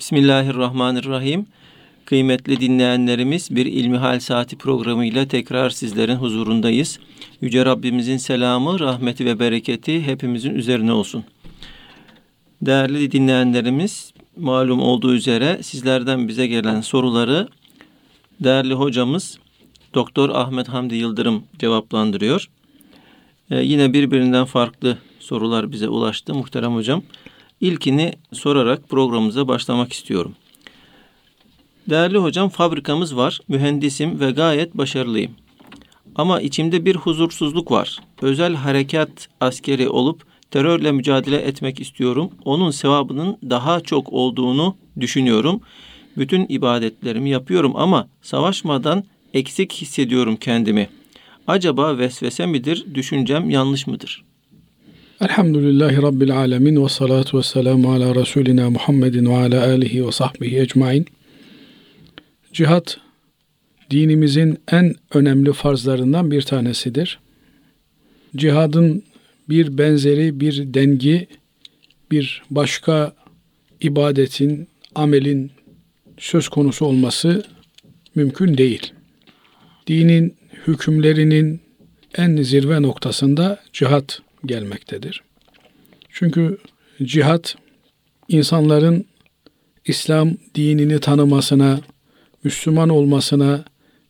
Bismillahirrahmanirrahim. Kıymetli dinleyenlerimiz bir İlmihal Saati programıyla tekrar sizlerin huzurundayız. Yüce Rabbimizin selamı, rahmeti ve bereketi hepimizin üzerine olsun. Değerli dinleyenlerimiz, malum olduğu üzere sizlerden bize gelen soruları değerli hocamız Doktor Ahmet Hamdi Yıldırım cevaplandırıyor. Ee, yine birbirinden farklı sorular bize ulaştı muhterem hocam. İlkini sorarak programımıza başlamak istiyorum. Değerli hocam fabrikamız var, mühendisim ve gayet başarılıyım. Ama içimde bir huzursuzluk var. Özel harekat askeri olup terörle mücadele etmek istiyorum. Onun sevabının daha çok olduğunu düşünüyorum. Bütün ibadetlerimi yapıyorum ama savaşmadan eksik hissediyorum kendimi. Acaba vesvese midir, düşüncem yanlış mıdır? Elhamdülillahi Rabbil alemin ve salatu ve selamu ala Resulina Muhammedin ve ala alihi ve sahbihi ecmain. Cihat, dinimizin en önemli farzlarından bir tanesidir. Cihadın bir benzeri, bir dengi, bir başka ibadetin, amelin söz konusu olması mümkün değil. Dinin hükümlerinin en zirve noktasında cihat gelmektedir. Çünkü cihat insanların İslam dinini tanımasına, Müslüman olmasına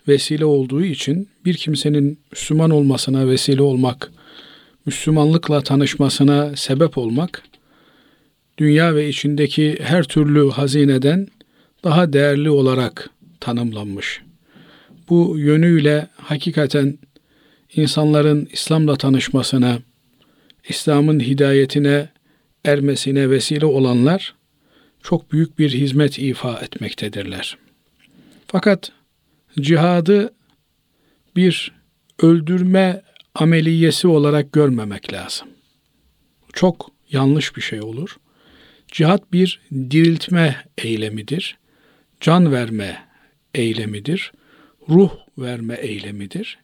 vesile olduğu için bir kimsenin Müslüman olmasına vesile olmak, Müslümanlıkla tanışmasına sebep olmak, dünya ve içindeki her türlü hazineden daha değerli olarak tanımlanmış. Bu yönüyle hakikaten insanların İslam'la tanışmasına, İslam'ın hidayetine ermesine vesile olanlar çok büyük bir hizmet ifa etmektedirler. Fakat cihadı bir öldürme ameliyesi olarak görmemek lazım. Çok yanlış bir şey olur. Cihat bir diriltme eylemidir. Can verme eylemidir. Ruh verme eylemidir.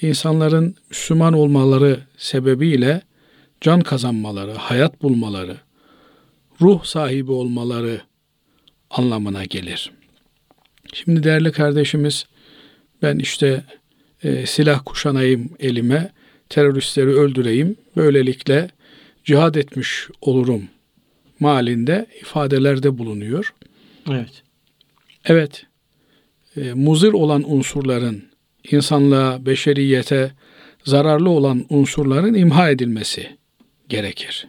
İnsanların Müslüman olmaları sebebiyle can kazanmaları, hayat bulmaları, ruh sahibi olmaları anlamına gelir. Şimdi değerli kardeşimiz ben işte e, silah kuşanayım elime, teröristleri öldüreyim, böylelikle cihad etmiş olurum malinde ifadelerde bulunuyor. Evet. Evet, e, muzır olan unsurların, insanlığa, beşeriyete zararlı olan unsurların imha edilmesi gerekir.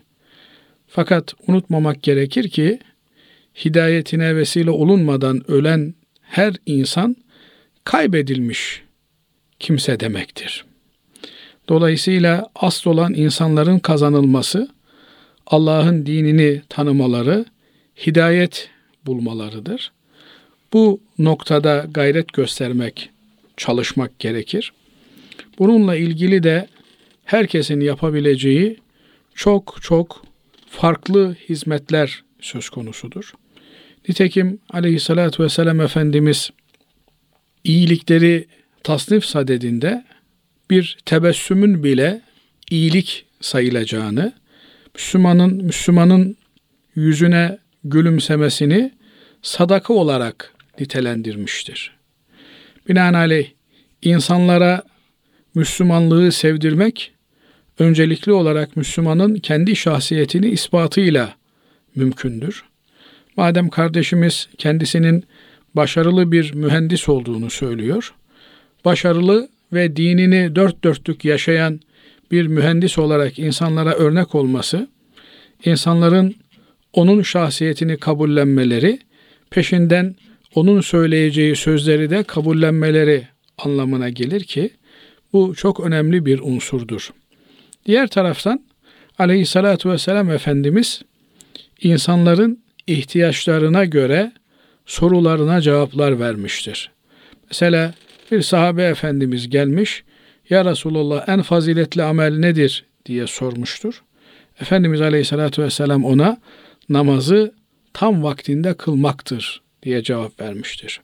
Fakat unutmamak gerekir ki hidayetine vesile olunmadan ölen her insan kaybedilmiş kimse demektir. Dolayısıyla asıl olan insanların kazanılması, Allah'ın dinini tanımaları, hidayet bulmalarıdır. Bu noktada gayret göstermek, çalışmak gerekir. Bununla ilgili de herkesin yapabileceği çok çok farklı hizmetler söz konusudur. Nitekim aleyhissalatü vesselam Efendimiz iyilikleri tasnif sadedinde bir tebessümün bile iyilik sayılacağını, Müslümanın Müslümanın yüzüne gülümsemesini sadaka olarak nitelendirmiştir. Binaenaleyh insanlara Müslümanlığı sevdirmek öncelikli olarak Müslümanın kendi şahsiyetini ispatıyla mümkündür. Madem kardeşimiz kendisinin başarılı bir mühendis olduğunu söylüyor, başarılı ve dinini dört dörtlük yaşayan bir mühendis olarak insanlara örnek olması, insanların onun şahsiyetini kabullenmeleri, peşinden onun söyleyeceği sözleri de kabullenmeleri anlamına gelir ki bu çok önemli bir unsurdur. Diğer taraftan aleyhissalatü vesselam Efendimiz insanların ihtiyaçlarına göre sorularına cevaplar vermiştir. Mesela bir sahabe efendimiz gelmiş, Ya Resulallah en faziletli amel nedir diye sormuştur. Efendimiz Aleyhisselatü Vesselam ona namazı tam vaktinde kılmaktır diye cevap vermiştir.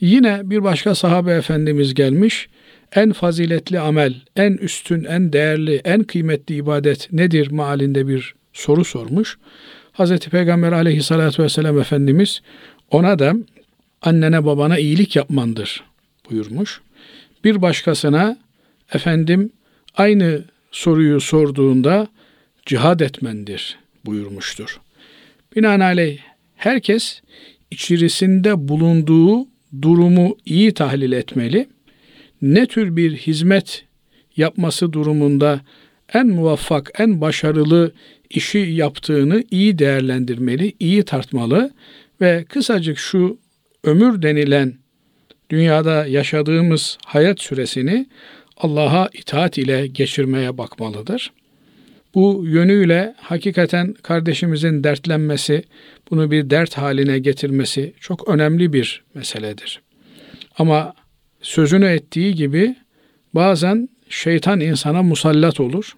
Yine bir başka sahabe efendimiz gelmiş, en faziletli amel, en üstün, en değerli, en kıymetli ibadet nedir malinde bir soru sormuş. Hz. Peygamber aleyhissalatü vesselam Efendimiz ona da annene babana iyilik yapmandır buyurmuş. Bir başkasına efendim aynı soruyu sorduğunda cihad etmendir buyurmuştur. Binaenaleyh herkes içerisinde bulunduğu durumu iyi tahlil etmeli. Ne tür bir hizmet yapması durumunda en muvaffak, en başarılı işi yaptığını iyi değerlendirmeli, iyi tartmalı ve kısacık şu ömür denilen dünyada yaşadığımız hayat süresini Allah'a itaat ile geçirmeye bakmalıdır. Bu yönüyle hakikaten kardeşimizin dertlenmesi, bunu bir dert haline getirmesi çok önemli bir meseledir. Ama sözünü ettiği gibi bazen şeytan insana musallat olur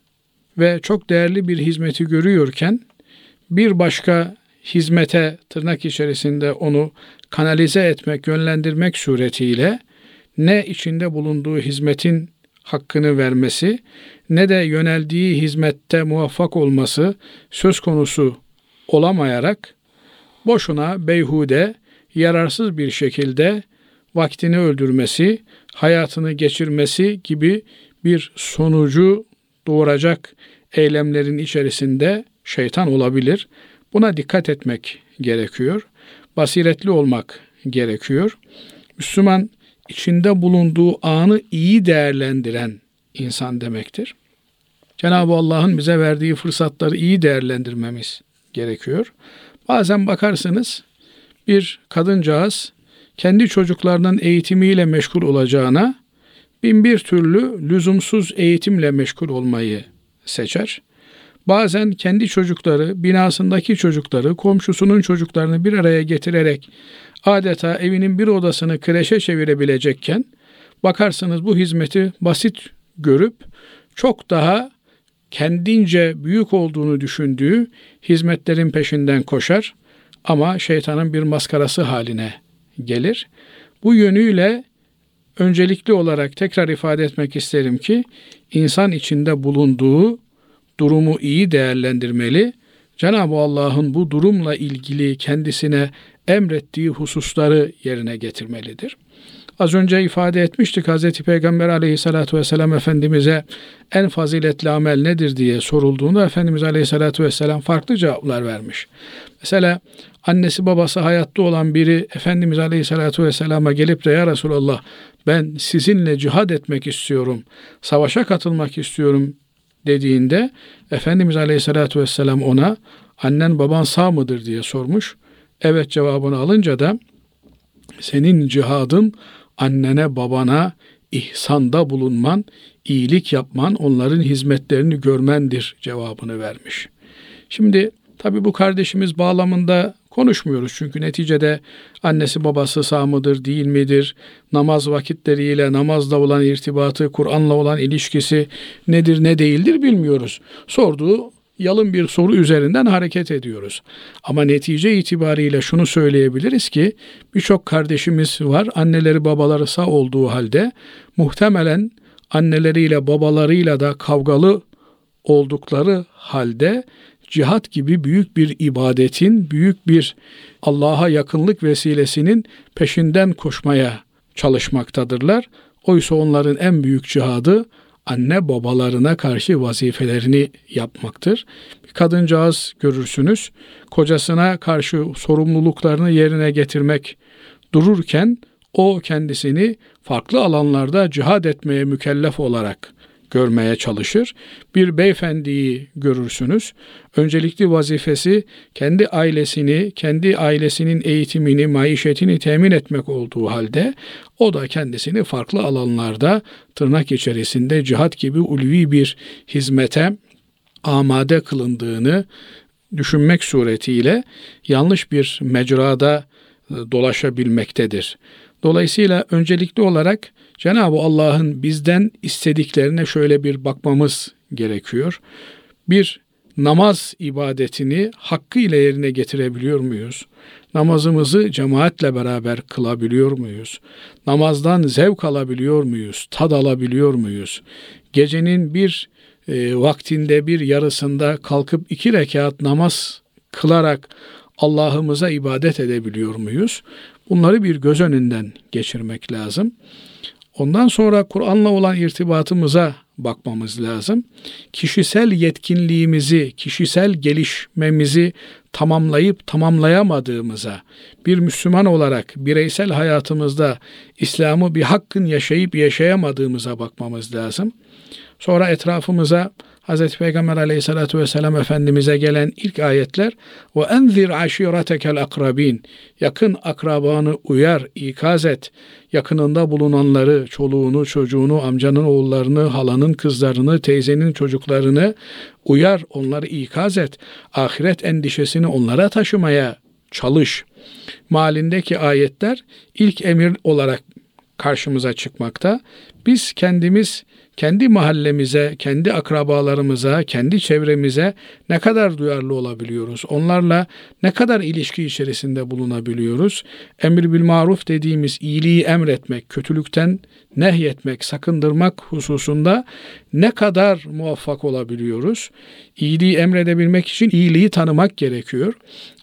ve çok değerli bir hizmeti görüyorken bir başka hizmete tırnak içerisinde onu kanalize etmek, yönlendirmek suretiyle ne içinde bulunduğu hizmetin hakkını vermesi ne de yöneldiği hizmette muvaffak olması söz konusu olamayarak boşuna beyhude, yararsız bir şekilde vaktini öldürmesi, hayatını geçirmesi gibi bir sonucu doğuracak eylemlerin içerisinde şeytan olabilir. Buna dikkat etmek gerekiyor. Basiretli olmak gerekiyor. Müslüman içinde bulunduğu anı iyi değerlendiren insan demektir. Cenab-ı Allah'ın bize verdiği fırsatları iyi değerlendirmemiz gerekiyor. Bazen bakarsınız bir kadıncağız kendi çocuklarının eğitimiyle meşgul olacağına bin bir türlü lüzumsuz eğitimle meşgul olmayı seçer. Bazen kendi çocukları, binasındaki çocukları, komşusunun çocuklarını bir araya getirerek adeta evinin bir odasını kreşe çevirebilecekken bakarsınız bu hizmeti basit görüp çok daha kendince büyük olduğunu düşündüğü hizmetlerin peşinden koşar ama şeytanın bir maskarası haline gelir. Bu yönüyle öncelikli olarak tekrar ifade etmek isterim ki insan içinde bulunduğu durumu iyi değerlendirmeli. Cenab-ı Allah'ın bu durumla ilgili kendisine emrettiği hususları yerine getirmelidir. Az önce ifade etmiştik Hz. Peygamber aleyhissalatü vesselam Efendimiz'e en faziletli amel nedir diye sorulduğunda Efendimiz aleyhissalatü vesselam farklı cevaplar vermiş. Mesela annesi babası hayatta olan biri Efendimiz aleyhissalatü vesselama gelip de ya Resulallah ben sizinle cihad etmek istiyorum, savaşa katılmak istiyorum dediğinde Efendimiz aleyhissalatü vesselam ona annen baban sağ mıdır diye sormuş. Evet cevabını alınca da senin cihadın annene babana ihsanda bulunman, iyilik yapman, onların hizmetlerini görmendir cevabını vermiş. Şimdi tabi bu kardeşimiz bağlamında konuşmuyoruz çünkü neticede annesi babası sağ mıdır değil midir, namaz vakitleriyle namazla olan irtibatı, Kur'an'la olan ilişkisi nedir ne değildir bilmiyoruz. Sorduğu yalın bir soru üzerinden hareket ediyoruz. Ama netice itibariyle şunu söyleyebiliriz ki birçok kardeşimiz var anneleri babaları sağ olduğu halde muhtemelen anneleriyle babalarıyla da kavgalı oldukları halde cihat gibi büyük bir ibadetin, büyük bir Allah'a yakınlık vesilesinin peşinden koşmaya çalışmaktadırlar. Oysa onların en büyük cihadı anne babalarına karşı vazifelerini yapmaktır. Bir kadıncağız görürsünüz kocasına karşı sorumluluklarını yerine getirmek dururken o kendisini farklı alanlarda cihad etmeye mükellef olarak görmeye çalışır. Bir beyefendiyi görürsünüz. Öncelikli vazifesi kendi ailesini, kendi ailesinin eğitimini, maişetini temin etmek olduğu halde o da kendisini farklı alanlarda tırnak içerisinde cihat gibi ulvi bir hizmete amade kılındığını düşünmek suretiyle yanlış bir mecrada dolaşabilmektedir. Dolayısıyla öncelikli olarak Cenab-ı Allah'ın bizden istediklerine şöyle bir bakmamız gerekiyor. Bir, namaz ibadetini hakkıyla yerine getirebiliyor muyuz? Namazımızı cemaatle beraber kılabiliyor muyuz? Namazdan zevk alabiliyor muyuz? Tad alabiliyor muyuz? Gecenin bir e, vaktinde bir yarısında kalkıp iki rekat namaz kılarak Allah'ımıza ibadet edebiliyor muyuz? Bunları bir göz önünden geçirmek lazım. Ondan sonra Kur'an'la olan irtibatımıza bakmamız lazım. Kişisel yetkinliğimizi, kişisel gelişmemizi tamamlayıp tamamlayamadığımıza, bir Müslüman olarak bireysel hayatımızda İslam'ı bir hakkın yaşayıp yaşayamadığımıza bakmamız lazım. Sonra etrafımıza Hz. Peygamber aleyhissalatü vesselam Efendimiz'e gelen ilk ayetler ve enzir aşiretekel akrabin yakın akrabanı uyar, ikaz et. Yakınında bulunanları, çoluğunu, çocuğunu, amcanın oğullarını, halanın kızlarını, teyzenin çocuklarını uyar, onları ikaz et. Ahiret endişesini onlara taşımaya çalış. Malindeki ayetler ilk emir olarak karşımıza çıkmakta. Biz kendimiz kendi mahallemize, kendi akrabalarımıza, kendi çevremize ne kadar duyarlı olabiliyoruz? Onlarla ne kadar ilişki içerisinde bulunabiliyoruz? Emir bil maruf dediğimiz iyiliği emretmek, kötülükten nehyetmek, sakındırmak hususunda ne kadar muvaffak olabiliyoruz? İyiliği emredebilmek için iyiliği tanımak gerekiyor.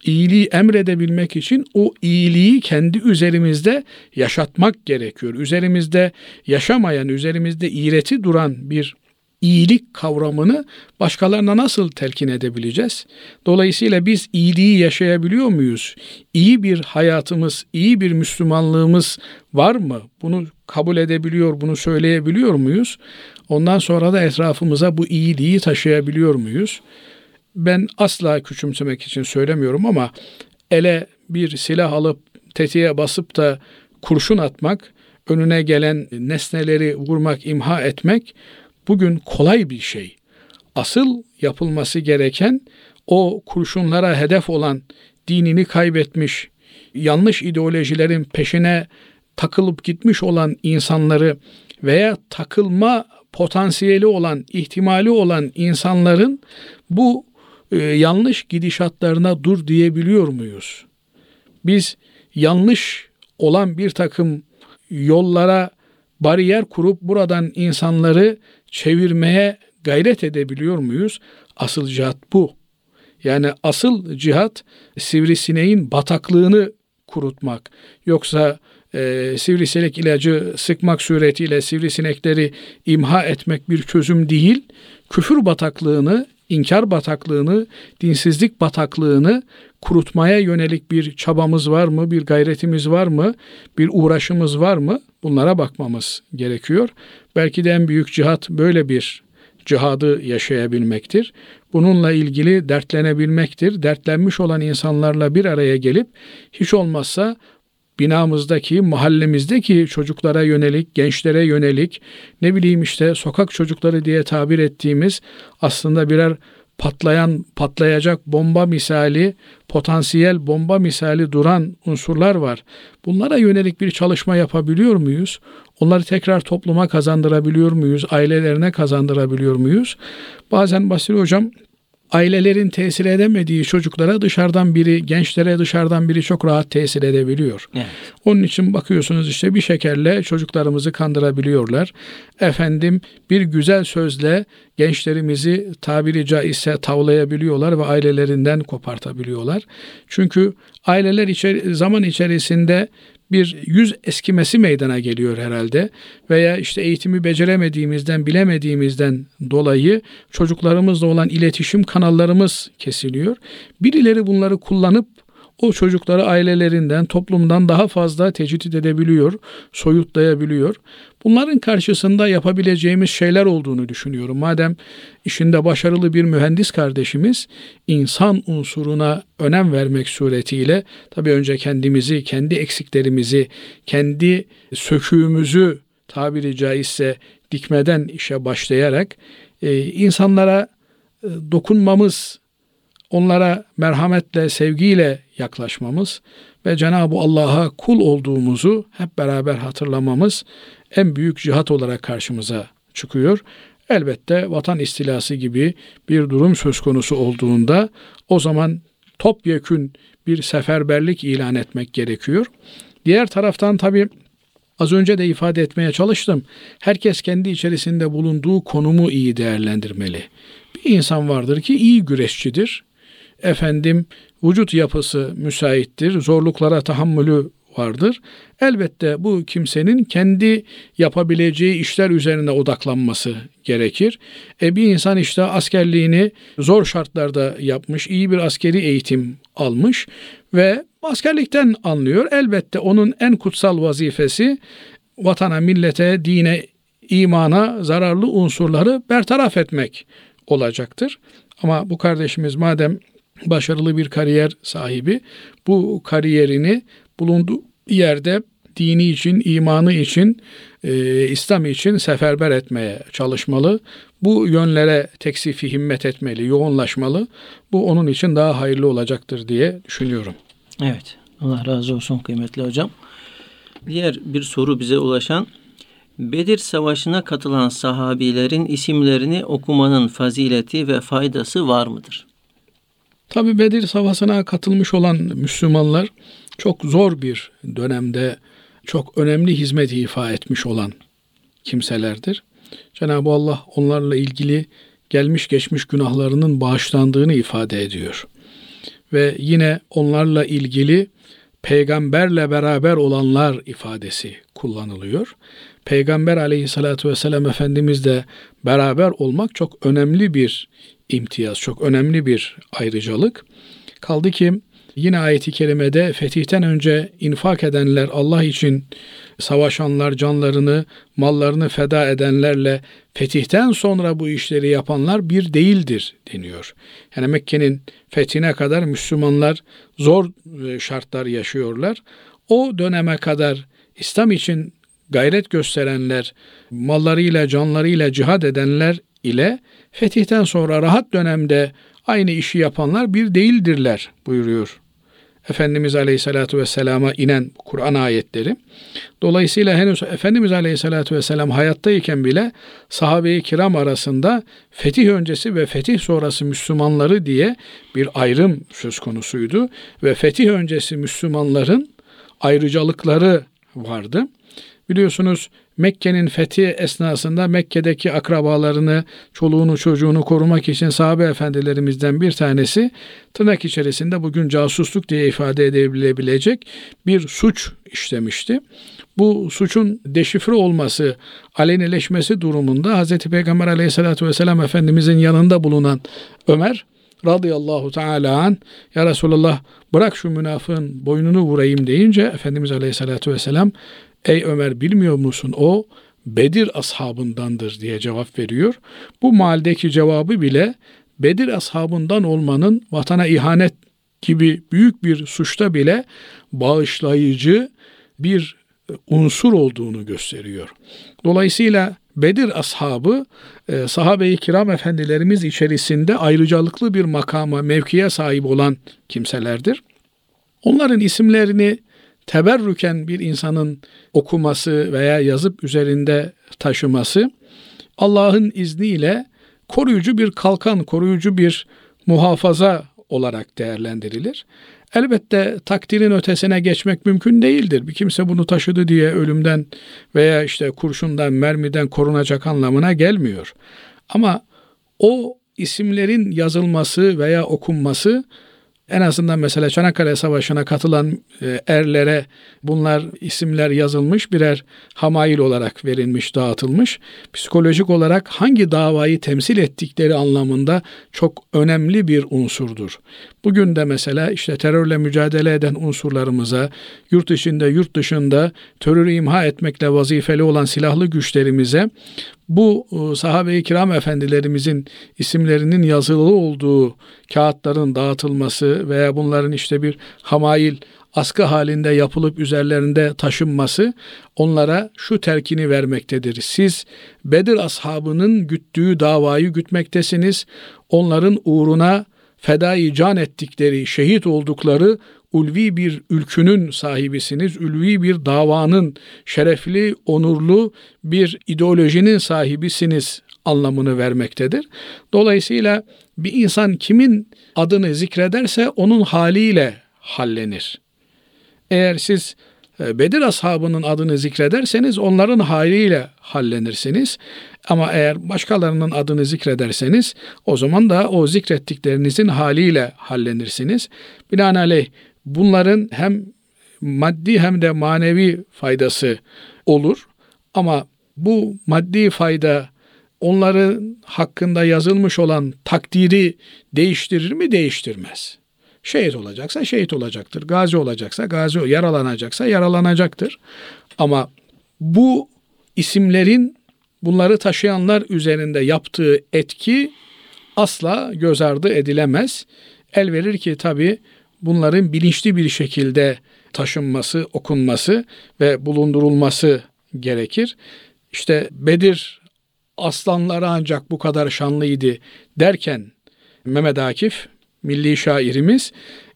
İyiliği emredebilmek için o iyiliği kendi üzerimizde yaşatmak gerekiyor. Üzerimizde yaşamayan, üzerimizde iğreti duran bir iyilik kavramını başkalarına nasıl telkin edebileceğiz? Dolayısıyla biz iyiliği yaşayabiliyor muyuz? İyi bir hayatımız, iyi bir Müslümanlığımız var mı? Bunu kabul edebiliyor, bunu söyleyebiliyor muyuz? Ondan sonra da etrafımıza bu iyiliği taşıyabiliyor muyuz? Ben asla küçümsemek için söylemiyorum ama ele bir silah alıp tetiğe basıp da kurşun atmak, önüne gelen nesneleri vurmak, imha etmek bugün kolay bir şey. Asıl yapılması gereken o kurşunlara hedef olan dinini kaybetmiş, yanlış ideolojilerin peşine takılıp gitmiş olan insanları veya takılma potansiyeli olan, ihtimali olan insanların bu e, yanlış gidişatlarına dur diyebiliyor muyuz? Biz yanlış olan bir takım yollara bariyer kurup buradan insanları çevirmeye gayret edebiliyor muyuz? Asıl cihat bu. Yani asıl cihat sivrisineğin bataklığını kurutmak. Yoksa e, sivrisinek ilacı sıkmak suretiyle sivrisinekleri imha etmek bir çözüm değil. Küfür bataklığını, inkar bataklığını, dinsizlik bataklığını kurutmaya yönelik bir çabamız var mı, bir gayretimiz var mı, bir uğraşımız var mı? Bunlara bakmamız gerekiyor. Belki de en büyük cihat böyle bir cihadı yaşayabilmektir. Bununla ilgili dertlenebilmektir. Dertlenmiş olan insanlarla bir araya gelip hiç olmazsa binamızdaki, mahallemizdeki çocuklara yönelik, gençlere yönelik, ne bileyim işte sokak çocukları diye tabir ettiğimiz aslında birer patlayan, patlayacak bomba misali, potansiyel bomba misali duran unsurlar var. Bunlara yönelik bir çalışma yapabiliyor muyuz? Onları tekrar topluma kazandırabiliyor muyuz? Ailelerine kazandırabiliyor muyuz? Bazen Basri Hocam ailelerin tesir edemediği çocuklara dışarıdan biri, gençlere dışarıdan biri çok rahat tesir edebiliyor. Evet. Onun için bakıyorsunuz işte bir şekerle çocuklarımızı kandırabiliyorlar. Efendim bir güzel sözle gençlerimizi tabiri caizse tavlayabiliyorlar ve ailelerinden kopartabiliyorlar. Çünkü aileler içeri, zaman içerisinde bir yüz eskimesi meydana geliyor herhalde veya işte eğitimi beceremediğimizden, bilemediğimizden dolayı çocuklarımızla olan iletişim kanallarımız kesiliyor. Birileri bunları kullanıp o çocukları ailelerinden, toplumdan daha fazla tecrit edebiliyor, soyutlayabiliyor. Bunların karşısında yapabileceğimiz şeyler olduğunu düşünüyorum. Madem işinde başarılı bir mühendis kardeşimiz insan unsuruna önem vermek suretiyle tabii önce kendimizi, kendi eksiklerimizi, kendi söküğümüzü tabiri caizse dikmeden işe başlayarak e, insanlara e, dokunmamız, onlara merhametle, sevgiyle yaklaşmamız ve Cenab-ı Allah'a kul olduğumuzu hep beraber hatırlamamız en büyük cihat olarak karşımıza çıkıyor. Elbette vatan istilası gibi bir durum söz konusu olduğunda o zaman topyekün bir seferberlik ilan etmek gerekiyor. Diğer taraftan tabi az önce de ifade etmeye çalıştım. Herkes kendi içerisinde bulunduğu konumu iyi değerlendirmeli. Bir insan vardır ki iyi güreşçidir efendim vücut yapısı müsaittir, zorluklara tahammülü vardır. Elbette bu kimsenin kendi yapabileceği işler üzerine odaklanması gerekir. E bir insan işte askerliğini zor şartlarda yapmış, iyi bir askeri eğitim almış ve askerlikten anlıyor. Elbette onun en kutsal vazifesi vatana, millete, dine, imana zararlı unsurları bertaraf etmek olacaktır. Ama bu kardeşimiz madem başarılı bir kariyer sahibi bu kariyerini bulunduğu yerde dini için, imanı için, e, İslam için seferber etmeye çalışmalı. Bu yönlere teksifi himmet etmeli, yoğunlaşmalı. Bu onun için daha hayırlı olacaktır diye düşünüyorum. Evet. Allah razı olsun kıymetli hocam. Diğer bir soru bize ulaşan Bedir Savaşı'na katılan sahabilerin isimlerini okumanın fazileti ve faydası var mıdır? Tabi Bedir Savaşı'na katılmış olan Müslümanlar çok zor bir dönemde çok önemli hizmet ifa etmiş olan kimselerdir. Cenab-ı Allah onlarla ilgili gelmiş geçmiş günahlarının bağışlandığını ifade ediyor. Ve yine onlarla ilgili peygamberle beraber olanlar ifadesi kullanılıyor. Peygamber aleyhissalatü vesselam Efendimiz de beraber olmak çok önemli bir imtiyaz, çok önemli bir ayrıcalık. Kaldı ki yine ayeti kerimede fetihten önce infak edenler, Allah için savaşanlar, canlarını, mallarını feda edenlerle fetihten sonra bu işleri yapanlar bir değildir deniyor. Yani Mekke'nin fethine kadar Müslümanlar zor e, şartlar yaşıyorlar. O döneme kadar İslam için gayret gösterenler, mallarıyla, canlarıyla cihad edenler ile fetihten sonra rahat dönemde aynı işi yapanlar bir değildirler buyuruyor. Efendimiz Aleyhisselatü Vesselam'a inen Kur'an ayetleri. Dolayısıyla henüz Efendimiz Aleyhisselatü Vesselam hayattayken bile sahabe-i kiram arasında fetih öncesi ve fetih sonrası Müslümanları diye bir ayrım söz konusuydu. Ve fetih öncesi Müslümanların ayrıcalıkları vardı. Biliyorsunuz Mekke'nin fethi esnasında Mekke'deki akrabalarını, çoluğunu, çocuğunu korumak için sahabe efendilerimizden bir tanesi tırnak içerisinde bugün casusluk diye ifade edilebilecek bir suç işlemişti. Bu suçun deşifre olması, alenileşmesi durumunda Hz. Peygamber aleyhissalatü vesselam Efendimizin yanında bulunan Ömer radıyallahu teala an ya Resulallah bırak şu münafığın boynunu vurayım deyince Efendimiz aleyhissalatü vesselam Ey Ömer bilmiyor musun o Bedir ashabındandır diye cevap veriyor. Bu mahaldeki cevabı bile Bedir ashabından olmanın vatana ihanet gibi büyük bir suçta bile bağışlayıcı bir unsur olduğunu gösteriyor. Dolayısıyla Bedir ashabı e, sahabe-i kiram efendilerimiz içerisinde ayrıcalıklı bir makama, mevkiye sahip olan kimselerdir. Onların isimlerini teberrüken bir insanın okuması veya yazıp üzerinde taşıması Allah'ın izniyle koruyucu bir kalkan, koruyucu bir muhafaza olarak değerlendirilir. Elbette takdirin ötesine geçmek mümkün değildir. Bir kimse bunu taşıdı diye ölümden veya işte kurşundan, mermiden korunacak anlamına gelmiyor. Ama o isimlerin yazılması veya okunması en azından mesela Çanakkale Savaşı'na katılan e, erlere bunlar isimler yazılmış birer hamail olarak verilmiş, dağıtılmış. Psikolojik olarak hangi davayı temsil ettikleri anlamında çok önemli bir unsurdur. Bugün de mesela işte terörle mücadele eden unsurlarımıza, yurt içinde, yurt dışında terörü imha etmekle vazifeli olan silahlı güçlerimize bu e, sahabe-i kiram efendilerimizin isimlerinin yazılı olduğu kağıtların dağıtılması veya bunların işte bir hamail askı halinde yapılıp üzerlerinde taşınması onlara şu terkini vermektedir. Siz Bedir ashabının güttüğü davayı gütmektesiniz. Onların uğruna fedai can ettikleri, şehit oldukları ulvi bir ülkünün sahibisiniz. Ulvi bir davanın, şerefli, onurlu bir ideolojinin sahibisiniz anlamını vermektedir. Dolayısıyla bir insan kimin adını zikrederse onun haliyle hallenir. Eğer siz e, Bedir ashabının adını zikrederseniz onların haliyle hallenirsiniz. Ama eğer başkalarının adını zikrederseniz o zaman da o zikrettiklerinizin haliyle hallenirsiniz. Binaenaleyh bunların hem maddi hem de manevi faydası olur. Ama bu maddi fayda onların hakkında yazılmış olan takdiri değiştirir mi? Değiştirmez. Şehit olacaksa şehit olacaktır. Gazi olacaksa gazi, yaralanacaksa yaralanacaktır. Ama bu isimlerin bunları taşıyanlar üzerinde yaptığı etki asla göz ardı edilemez. El verir ki tabi bunların bilinçli bir şekilde taşınması, okunması ve bulundurulması gerekir. İşte Bedir aslanları ancak bu kadar şanlıydı derken Mehmet Akif milli şairimiz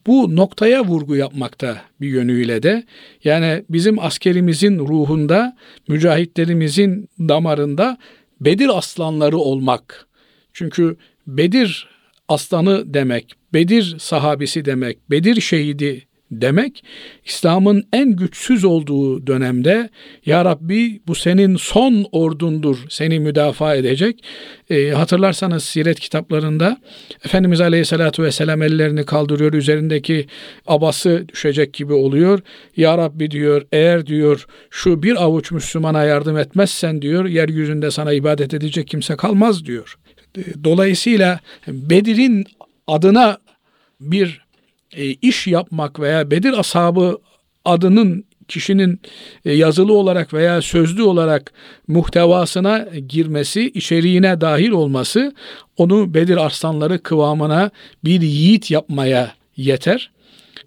bu noktaya vurgu yapmakta bir yönüyle de. Yani bizim askerimizin ruhunda, mücahitlerimizin damarında Bedir aslanları olmak. Çünkü Bedir aslanı demek, Bedir sahabisi demek, Bedir şehidi demek İslam'ın en güçsüz olduğu dönemde Ya Rabbi bu senin son ordundur seni müdafaa edecek. E, hatırlarsanız siret kitaplarında Efendimiz Aleyhisselatü Vesselam ellerini kaldırıyor üzerindeki abası düşecek gibi oluyor. Ya Rabbi diyor eğer diyor şu bir avuç Müslümana yardım etmezsen diyor yeryüzünde sana ibadet edecek kimse kalmaz diyor. Dolayısıyla Bedir'in adına bir e, iş yapmak veya Bedir ashabı adının kişinin e, yazılı olarak veya sözlü olarak muhtevasına girmesi, içeriğine dahil olması onu Bedir arslanları kıvamına bir yiğit yapmaya yeter.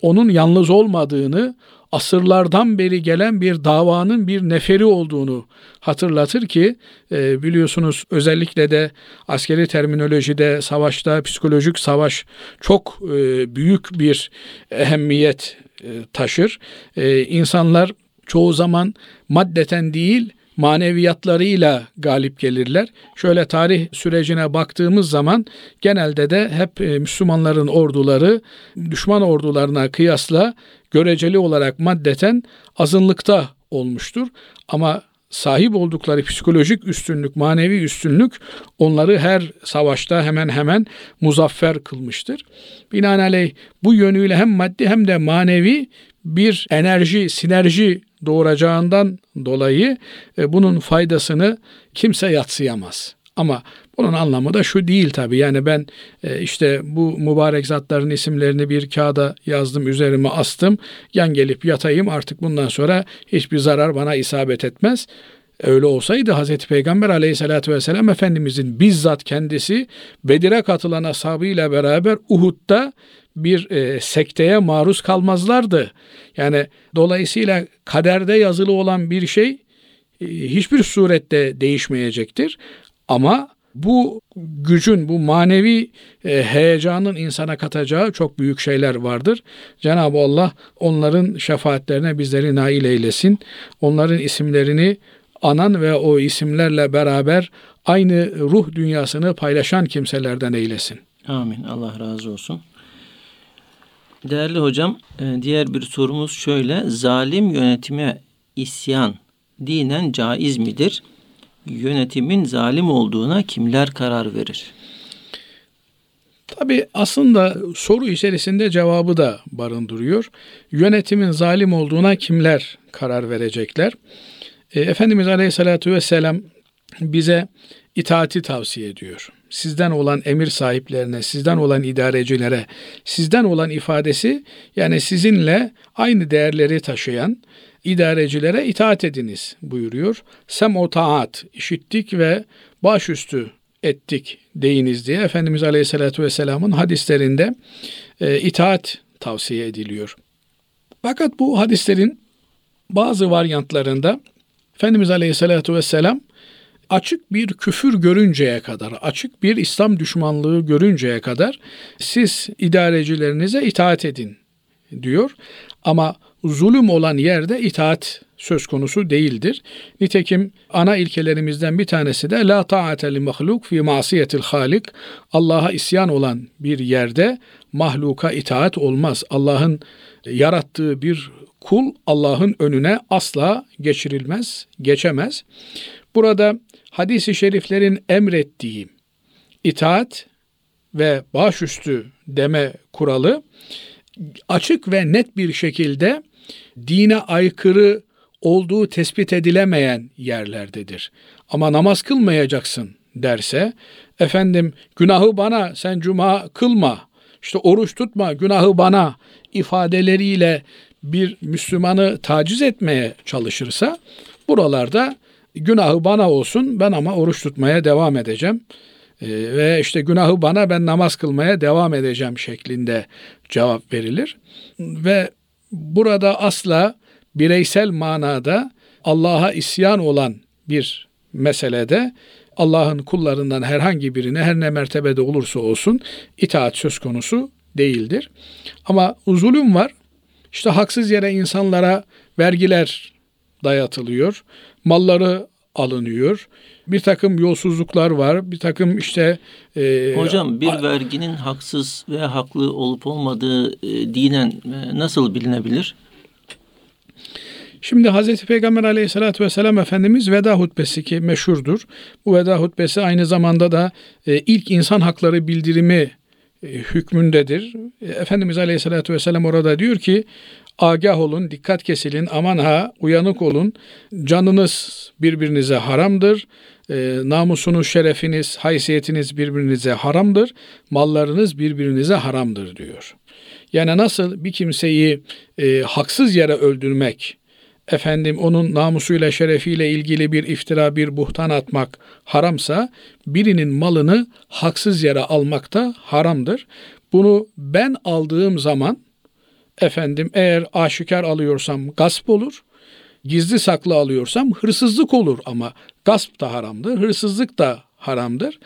Onun yalnız olmadığını, asırlardan beri gelen bir davanın bir neferi olduğunu hatırlatır ki e, biliyorsunuz özellikle de askeri terminolojide savaşta psikolojik savaş çok e, büyük bir ehemmiyet e, taşır. E, insanlar çoğu zaman maddeten değil maneviyatlarıyla galip gelirler. Şöyle tarih sürecine baktığımız zaman genelde de hep Müslümanların orduları düşman ordularına kıyasla göreceli olarak maddeten azınlıkta olmuştur. Ama sahip oldukları psikolojik üstünlük, manevi üstünlük onları her savaşta hemen hemen muzaffer kılmıştır. Binaenaleyh bu yönüyle hem maddi hem de manevi bir enerji, sinerji doğuracağından dolayı e, bunun faydasını kimse yatsıyamaz. Ama bunun anlamı da şu değil tabi. Yani ben e, işte bu mübarek zatların isimlerini bir kağıda yazdım, üzerime astım. Yan gelip yatayım artık bundan sonra hiçbir zarar bana isabet etmez. Öyle olsaydı Hazreti Peygamber aleyhissalatü vesselam Efendimizin bizzat kendisi Bedir'e katılan ashabıyla beraber Uhud'da bir e, sekteye maruz kalmazlardı. Yani dolayısıyla kaderde yazılı olan bir şey e, hiçbir surette değişmeyecektir. Ama bu gücün, bu manevi e, heyecanın insana katacağı çok büyük şeyler vardır. Cenab-ı Allah onların şefaatlerine bizleri nail eylesin. Onların isimlerini anan ve o isimlerle beraber aynı ruh dünyasını paylaşan kimselerden eylesin. Amin. Allah razı olsun. Değerli hocam, e, diğer bir sorumuz şöyle. Zalim yönetime isyan dinen caiz midir? Yönetimin zalim olduğuna kimler karar verir? Tabi aslında soru içerisinde cevabı da barındırıyor. Yönetimin zalim olduğuna kimler karar verecekler? E, Efendimiz Aleyhisselatü Vesselam bize itaati tavsiye ediyor. Sizden olan emir sahiplerine, sizden olan idarecilere, sizden olan ifadesi yani sizinle aynı değerleri taşıyan idarecilere itaat ediniz buyuruyor. Sem o taat işittik ve başüstü ettik deyiniz diye Efendimiz Aleyhisselatü Vesselam'ın hadislerinde e, itaat tavsiye ediliyor. Fakat bu hadislerin bazı varyantlarında Efendimiz Aleyhisselatü Vesselam açık bir küfür görünceye kadar, açık bir İslam düşmanlığı görünceye kadar siz idarecilerinize itaat edin diyor. Ama zulüm olan yerde itaat söz konusu değildir. Nitekim ana ilkelerimizden bir tanesi de la ta'ate li mahluk fi masiyetil halik. Allah'a isyan olan bir yerde mahluka itaat olmaz. Allah'ın yarattığı bir kul Allah'ın önüne asla geçirilmez, geçemez. Burada hadisi şeriflerin emrettiği itaat ve başüstü deme kuralı açık ve net bir şekilde dine aykırı olduğu tespit edilemeyen yerlerdedir. Ama namaz kılmayacaksın derse, efendim günahı bana sen cuma kılma, işte oruç tutma günahı bana ifadeleriyle bir Müslümanı taciz etmeye çalışırsa buralarda günahı bana olsun ben ama oruç tutmaya devam edeceğim. Ee, ve işte günahı bana ben namaz kılmaya devam edeceğim şeklinde cevap verilir. Ve burada asla bireysel manada Allah'a isyan olan bir meselede Allah'ın kullarından herhangi birine her ne mertebede olursa olsun itaat söz konusu değildir. Ama zulüm var. İşte haksız yere insanlara vergiler dayatılıyor. Malları alınıyor. Bir takım yolsuzluklar var. Bir takım işte... E, Hocam bir verginin haksız veya haklı olup olmadığı e, dinen e, nasıl bilinebilir? Şimdi Hz. Peygamber aleyhissalatü vesselam Efendimiz veda hutbesi ki meşhurdur. Bu veda hutbesi aynı zamanda da e, ilk insan hakları bildirimi e, hükmündedir. E, Efendimiz aleyhissalatü vesselam orada diyor ki agah olun, dikkat kesilin, aman ha, uyanık olun. Canınız birbirinize haramdır. E, namusunuz, şerefiniz, haysiyetiniz birbirinize haramdır. Mallarınız birbirinize haramdır diyor. Yani nasıl bir kimseyi e, haksız yere öldürmek, efendim onun namusuyla şerefiyle ilgili bir iftira bir buhtan atmak haramsa birinin malını haksız yere almak da haramdır. Bunu ben aldığım zaman efendim eğer aşikar alıyorsam gasp olur. Gizli saklı alıyorsam hırsızlık olur ama gasp da haramdır, hırsızlık da haramdır.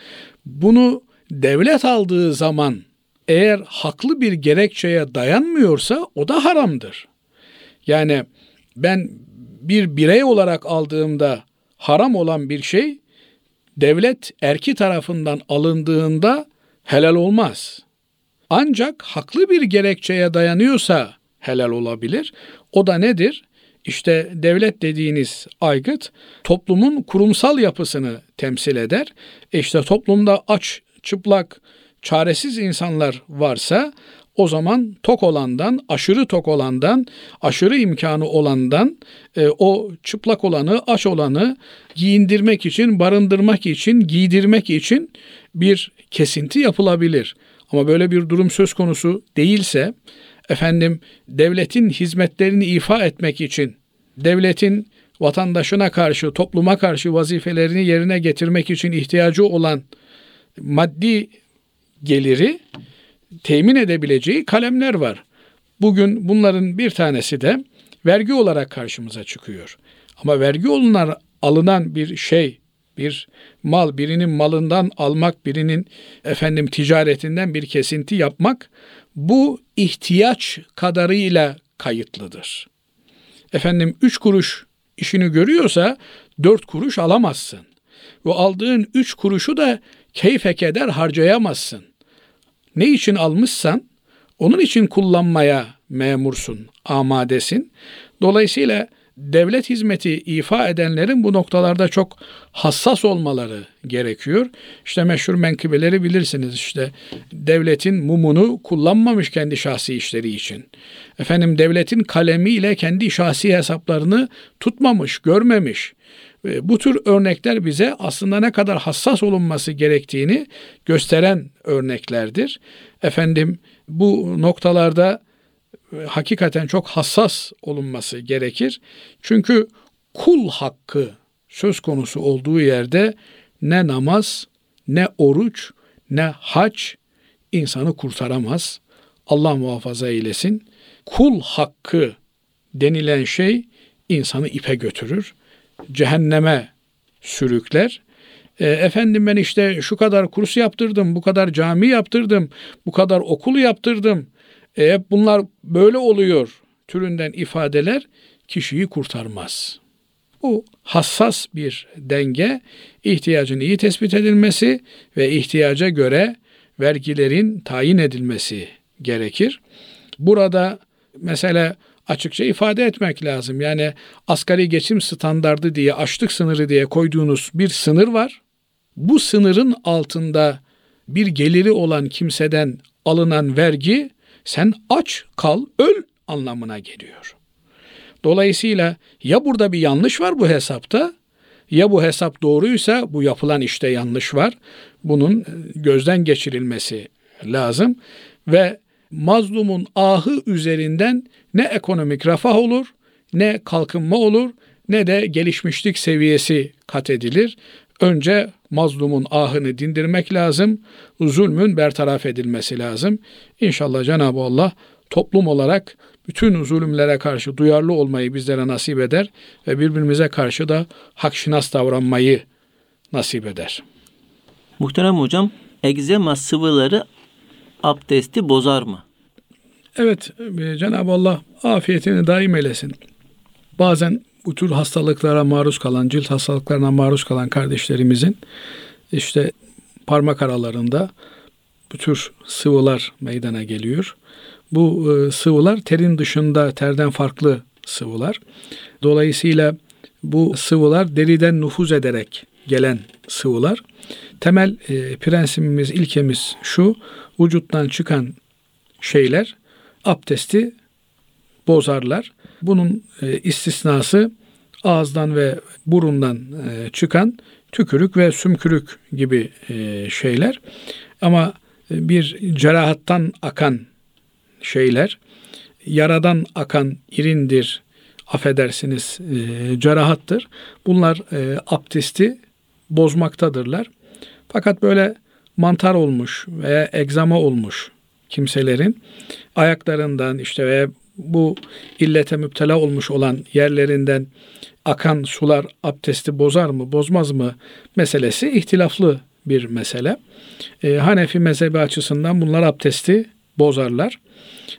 Bunu devlet aldığı zaman eğer haklı bir gerekçeye dayanmıyorsa o da haramdır. Yani ben bir birey olarak aldığımda haram olan bir şey devlet erki tarafından alındığında helal olmaz. Ancak haklı bir gerekçeye dayanıyorsa helal olabilir. O da nedir? İşte devlet dediğiniz aygıt toplumun kurumsal yapısını temsil eder. E işte toplumda aç, çıplak, çaresiz insanlar varsa o zaman tok olandan, aşırı tok olandan, aşırı imkanı olandan e, o çıplak olanı, aç olanı giyindirmek için, barındırmak için, giydirmek için bir kesinti yapılabilir. Ama böyle bir durum söz konusu değilse, efendim devletin hizmetlerini ifa etmek için, devletin vatandaşına karşı, topluma karşı vazifelerini yerine getirmek için ihtiyacı olan maddi geliri temin edebileceği kalemler var. Bugün bunların bir tanesi de vergi olarak karşımıza çıkıyor. Ama vergi olunan alınan bir şey, bir mal, birinin malından almak, birinin efendim ticaretinden bir kesinti yapmak bu ihtiyaç kadarıyla kayıtlıdır. Efendim üç kuruş işini görüyorsa dört kuruş alamazsın. Ve aldığın üç kuruşu da keyfe keder harcayamazsın ne için almışsan onun için kullanmaya memursun, amadesin. Dolayısıyla devlet hizmeti ifa edenlerin bu noktalarda çok hassas olmaları gerekiyor. İşte meşhur menkıbeleri bilirsiniz işte devletin mumunu kullanmamış kendi şahsi işleri için. Efendim devletin kalemiyle kendi şahsi hesaplarını tutmamış, görmemiş. Bu tür örnekler bize aslında ne kadar hassas olunması gerektiğini gösteren örneklerdir. Efendim bu noktalarda hakikaten çok hassas olunması gerekir. Çünkü kul hakkı söz konusu olduğu yerde ne namaz, ne oruç, ne hac insanı kurtaramaz. Allah muhafaza eylesin. Kul hakkı denilen şey insanı ipe götürür cehenneme sürükler. E, efendim ben işte şu kadar kurs yaptırdım, bu kadar cami yaptırdım, bu kadar okul yaptırdım. E, bunlar böyle oluyor türünden ifadeler kişiyi kurtarmaz. Bu hassas bir denge, ihtiyacın iyi tespit edilmesi ve ihtiyaca göre vergilerin tayin edilmesi gerekir. Burada mesela açıkça ifade etmek lazım. Yani asgari geçim standardı diye, açlık sınırı diye koyduğunuz bir sınır var. Bu sınırın altında bir geliri olan kimseden alınan vergi sen aç kal öl anlamına geliyor. Dolayısıyla ya burada bir yanlış var bu hesapta ya bu hesap doğruysa bu yapılan işte yanlış var. Bunun gözden geçirilmesi lazım ve mazlumun ahı üzerinden ne ekonomik refah olur, ne kalkınma olur, ne de gelişmişlik seviyesi kat edilir. Önce mazlumun ahını dindirmek lazım, zulmün bertaraf edilmesi lazım. İnşallah Cenab-ı Allah toplum olarak bütün zulümlere karşı duyarlı olmayı bizlere nasip eder ve birbirimize karşı da hakşinas davranmayı nasip eder. Muhterem hocam, egzema sıvıları abdesti bozar mı? Evet, e, Cenab-ı Allah afiyetini daim eylesin. Bazen bu tür hastalıklara maruz kalan, cilt hastalıklarına maruz kalan kardeşlerimizin işte parmak aralarında bu tür sıvılar meydana geliyor. Bu e, sıvılar terin dışında terden farklı sıvılar. Dolayısıyla bu sıvılar deriden nüfuz ederek gelen sıvılar. Temel e, prensibimiz, ilkemiz şu, vücuttan çıkan şeyler abdesti bozarlar. Bunun e, istisnası ağızdan ve burundan e, çıkan tükürük ve sümkürük gibi e, şeyler. Ama bir cerahattan akan şeyler, yaradan akan irindir, affedersiniz e, cerahattır. Bunlar e, abdesti bozmaktadırlar. Fakat böyle mantar olmuş veya egzama olmuş kimselerin ayaklarından işte veya bu illete müptela olmuş olan yerlerinden akan sular abdesti bozar mı bozmaz mı meselesi ihtilaflı bir mesele. E, Hanefi mezhebi açısından bunlar abdesti bozarlar.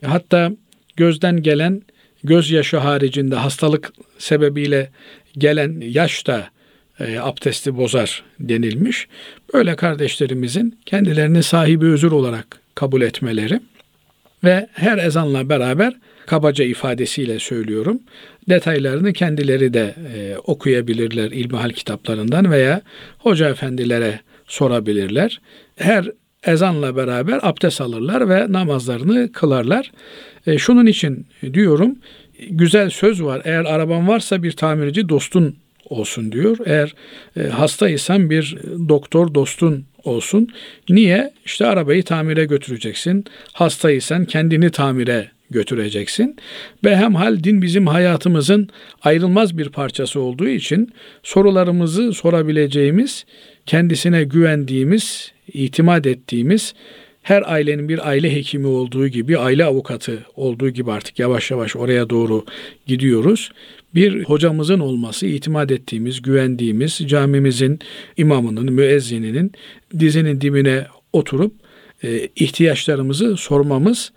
Hatta gözden gelen gözyaşı haricinde hastalık sebebiyle gelen yaş da e, abdesti bozar denilmiş. Böyle kardeşlerimizin kendilerini sahibi özür olarak kabul etmeleri ve her ezanla beraber kabaca ifadesiyle söylüyorum. Detaylarını kendileri de e, okuyabilirler ilmihal kitaplarından veya hoca efendilere sorabilirler. Her ezanla beraber abdest alırlar ve namazlarını kılarlar. E, şunun için diyorum güzel söz var. Eğer araban varsa bir tamirci dostun olsun diyor. Eğer e, hastaysan bir doktor dostun olsun. Niye? İşte arabayı tamire götüreceksin. Hastaysan kendini tamire götüreceksin. Ve hem hal din bizim hayatımızın ayrılmaz bir parçası olduğu için sorularımızı sorabileceğimiz, kendisine güvendiğimiz, itimat ettiğimiz her ailenin bir aile hekimi olduğu gibi, aile avukatı olduğu gibi artık yavaş yavaş oraya doğru gidiyoruz. Bir hocamızın olması, itimat ettiğimiz, güvendiğimiz, camimizin imamının, müezzininin dizinin dibine oturup e, ihtiyaçlarımızı sormamız,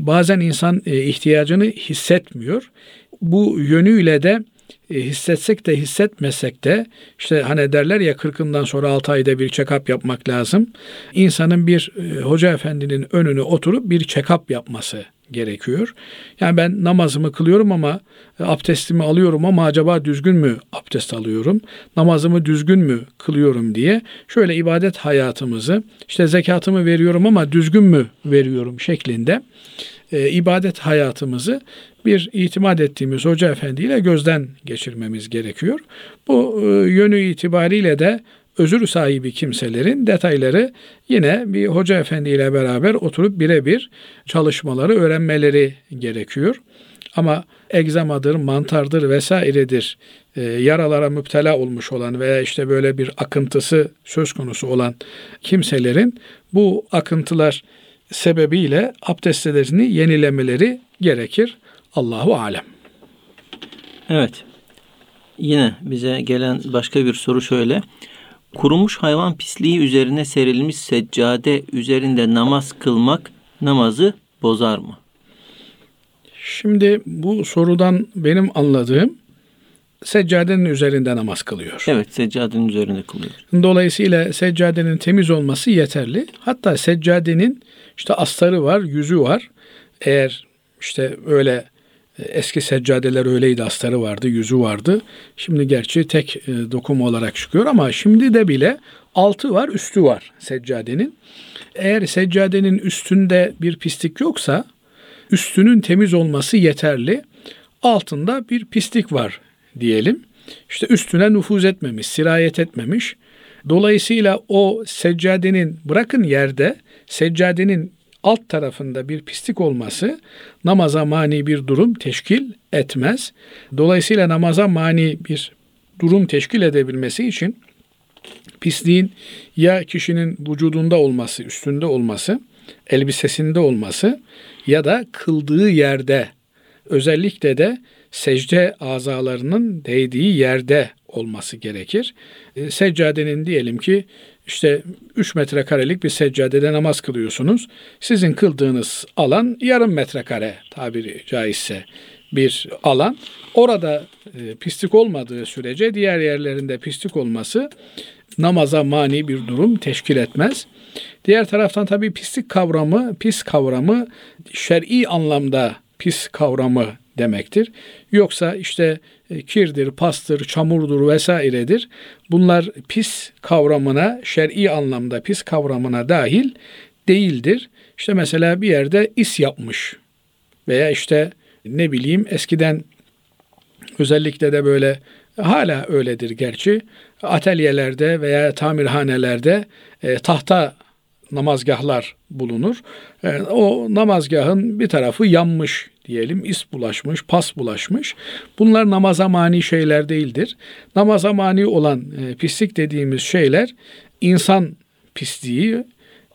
bazen insan e, ihtiyacını hissetmiyor. Bu yönüyle de e, hissetsek de hissetmesek de işte hani derler ya kırkından sonra 6 ayda bir check-up yapmak lazım. İnsanın bir e, hoca efendinin önüne oturup bir check-up yapması gerekiyor. Yani ben namazımı kılıyorum ama e, abdestimi alıyorum ama acaba düzgün mü abdest alıyorum? Namazımı düzgün mü kılıyorum diye şöyle ibadet hayatımızı işte zekatımı veriyorum ama düzgün mü veriyorum şeklinde e, ibadet hayatımızı bir itimat ettiğimiz hoca efendiyle gözden geçirmemiz gerekiyor. Bu e, yönü itibariyle de özür sahibi kimselerin detayları yine bir hoca efendiyle beraber oturup birebir çalışmaları öğrenmeleri gerekiyor. Ama egzamadır, mantardır vesairedir e, yaralara müptela olmuş olan veya işte böyle bir akıntısı söz konusu olan kimselerin bu akıntılar sebebiyle abdestlerini yenilemeleri gerekir. Allahu alem. Evet. Yine bize gelen başka bir soru şöyle. Kurumuş hayvan pisliği üzerine serilmiş seccade üzerinde namaz kılmak namazı bozar mı? Şimdi bu sorudan benim anladığım seccadenin üzerinde namaz kılıyor. Evet seccadenin üzerinde kılıyor. Dolayısıyla seccadenin temiz olması yeterli. Hatta seccadenin işte astarı var, yüzü var. Eğer işte öyle Eski seccadeler öyleydi, astarı vardı, yüzü vardı. Şimdi gerçi tek e, dokuma olarak çıkıyor ama şimdi de bile altı var, üstü var seccadenin. Eğer seccadenin üstünde bir pislik yoksa üstünün temiz olması yeterli. Altında bir pislik var diyelim. İşte üstüne nüfuz etmemiş, sirayet etmemiş. Dolayısıyla o seccadenin bırakın yerde seccadenin alt tarafında bir pislik olması namaza mani bir durum teşkil etmez. Dolayısıyla namaza mani bir durum teşkil edebilmesi için pisliğin ya kişinin vücudunda olması, üstünde olması, elbisesinde olması ya da kıldığı yerde özellikle de secde azalarının değdiği yerde olması gerekir. E, seccadenin diyelim ki işte 3 metrekarelik bir seccadede namaz kılıyorsunuz. Sizin kıldığınız alan yarım metrekare tabiri caizse bir alan. Orada e, pislik olmadığı sürece diğer yerlerinde pislik olması namaza mani bir durum teşkil etmez. Diğer taraftan tabii pislik kavramı, pis kavramı şer'i anlamda pis kavramı demektir. Yoksa işte e, kirdir, pastır, çamurdur vesairedir. Bunlar pis kavramına, şer'i anlamda pis kavramına dahil değildir. İşte mesela bir yerde is yapmış veya işte ne bileyim eskiden özellikle de böyle hala öyledir gerçi atölyelerde veya tamirhanelerde e, tahta namazgahlar bulunur. E, o namazgahın bir tarafı yanmış diyelim, is bulaşmış, pas bulaşmış. Bunlar namaza mani şeyler değildir. Namaza mani olan e, pislik dediğimiz şeyler insan pisliği,